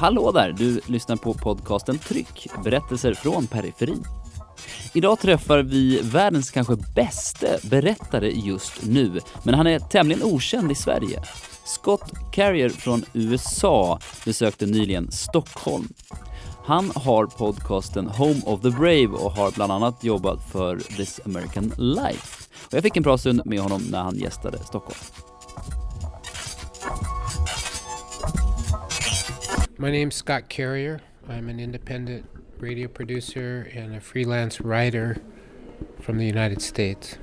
Hallå där! Du lyssnar på podcasten Tryck, berättelser från periferin. Idag träffar vi världens kanske bäste berättare just nu, men han är tämligen okänd i Sverige. Scott Carrier från USA besökte nyligen Stockholm. Han har podcasten Home of the Brave och har bland annat jobbat för This American Life. Och jag fick en bra stund med honom när han gästade Stockholm. My name's Scott Carrier. I'm an independent radio producer and a freelance writer from the United States.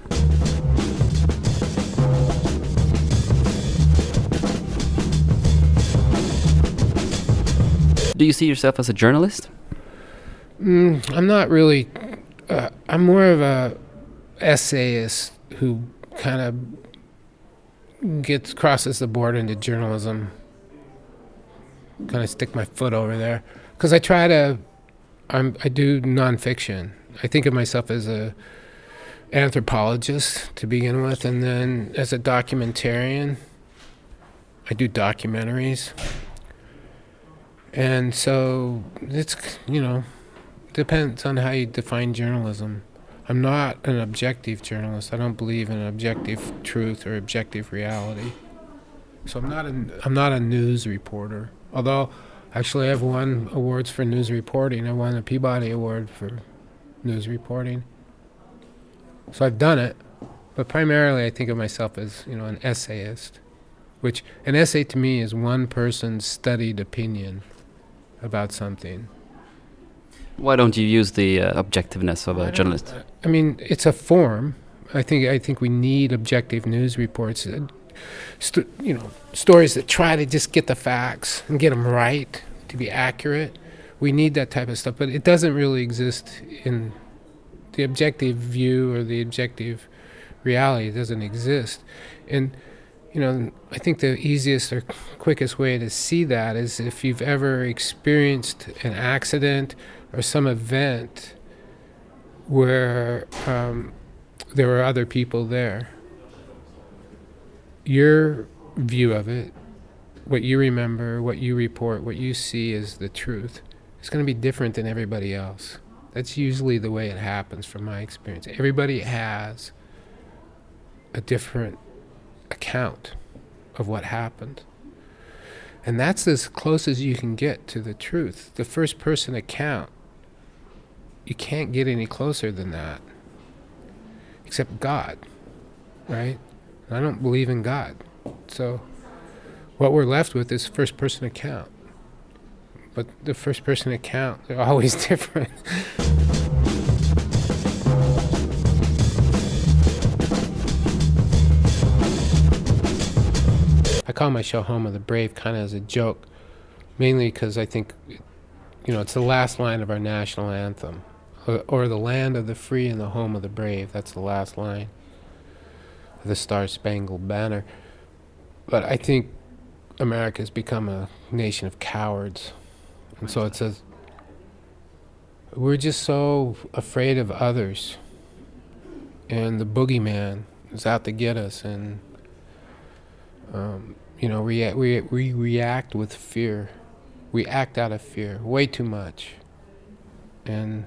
Do you see yourself as a journalist? Mm, I'm not really. Uh, I'm more of a essayist who kind of gets crosses the board into journalism. Kind of stick my foot over there because I try to. I'm, I do nonfiction. I think of myself as a anthropologist to begin with, and then as a documentarian. I do documentaries. And so it's, you know, depends on how you define journalism. I'm not an objective journalist. I don't believe in objective truth or objective reality. So I'm not a, I'm not a news reporter. Although, actually, I've won awards for news reporting. I won a Peabody Award for news reporting. So I've done it, but primarily I think of myself as you know an essayist, which an essay to me is one person's studied opinion about something. Why don't you use the uh, objectiveness of a journalist? I mean, it's a form. I think I think we need objective news reports. St- you know, stories that try to just get the facts and get them right to be accurate. We need that type of stuff, but it doesn't really exist in the objective view or the objective reality. It doesn't exist, and you know, I think the easiest or quickest way to see that is if you've ever experienced an accident or some event where um, there were other people there. Your view of it, what you remember, what you report, what you see is the truth. It's going to be different than everybody else. That's usually the way it happens from my experience. Everybody has a different account of what happened. And that's as close as you can get to the truth. The first person account, you can't get any closer than that. Except God, right? I don't believe in God. So what we're left with is first person account. But the first person account, they're always different. I call my show Home of the Brave kind of as a joke, mainly because I think, you know, it's the last line of our national anthem, or, or, the land of the free and the home of the brave. That's the last line the Star Spangled Banner. But I think America has become a nation of cowards. And so it says, we're just so afraid of others. And the boogeyman is out to get us. And um, you know, we, we, we react with fear. We act out of fear way too much. And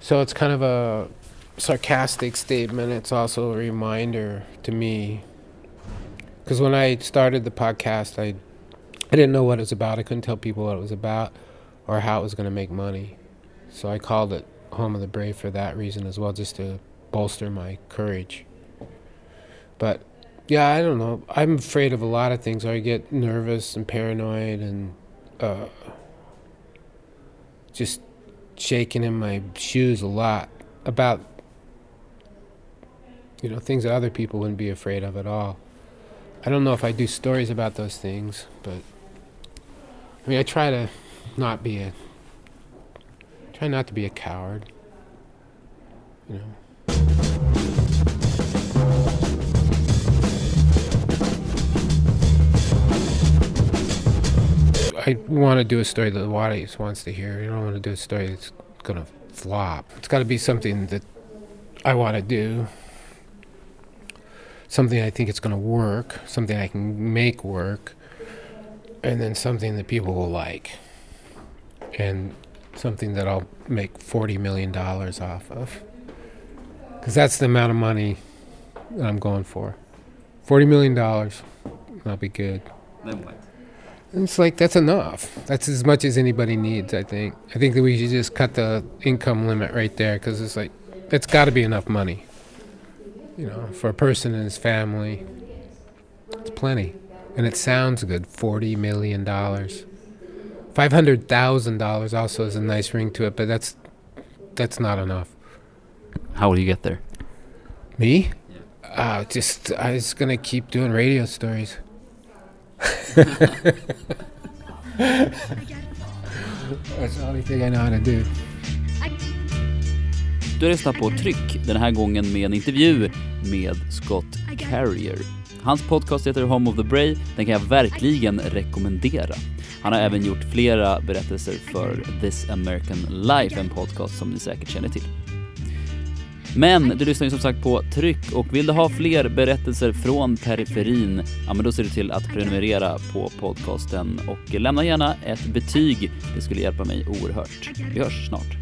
so it's kind of a sarcastic statement. It's also a reminder to me. Because when I started the podcast, I, I didn't know what it was about. I couldn't tell people what it was about or how it was going to make money. So I called it Home of the Brave for that reason as well, just to bolster my courage. But yeah, I don't know. I'm afraid of a lot of things. I get nervous and paranoid and uh, just shaking in my shoes a lot about you know things that other people wouldn't be afraid of at all. I don't know if I do stories about those things, but I mean, I try to not be a try not to be a coward. You know. I want to do a story that the audience wants to hear. I don't want to do a story that's going to flop. It's got to be something that I want to do, something I think it's going to work, something I can make work, and then something that people will like, and something that I'll make forty million dollars off of, because that's the amount of money that I'm going for. Forty million dollars, I'll be good. Then what? And it's like that's enough. That's as much as anybody needs. I think. I think that we should just cut the income limit right there because it's like it's got to be enough money. You know, for a person and his family, it's plenty, and it sounds good. Forty million dollars, five hundred thousand dollars also has a nice ring to it, but that's that's not enough. How will you get there? Me? Uh, just I was gonna keep doing radio stories. That's the only thing I know how to do. Du har lyssnat på Tryck, den här gången med en intervju med Scott Carrier. Hans podcast heter Home of the Brave, den kan jag verkligen rekommendera. Han har även gjort flera berättelser för This American Life, en podcast som ni säkert känner till. Men du lyssnar ju som sagt på Tryck och vill du ha fler berättelser från periferin, ja men då ser du till att prenumerera på podcasten och lämna gärna ett betyg. Det skulle hjälpa mig oerhört. Vi hörs snart.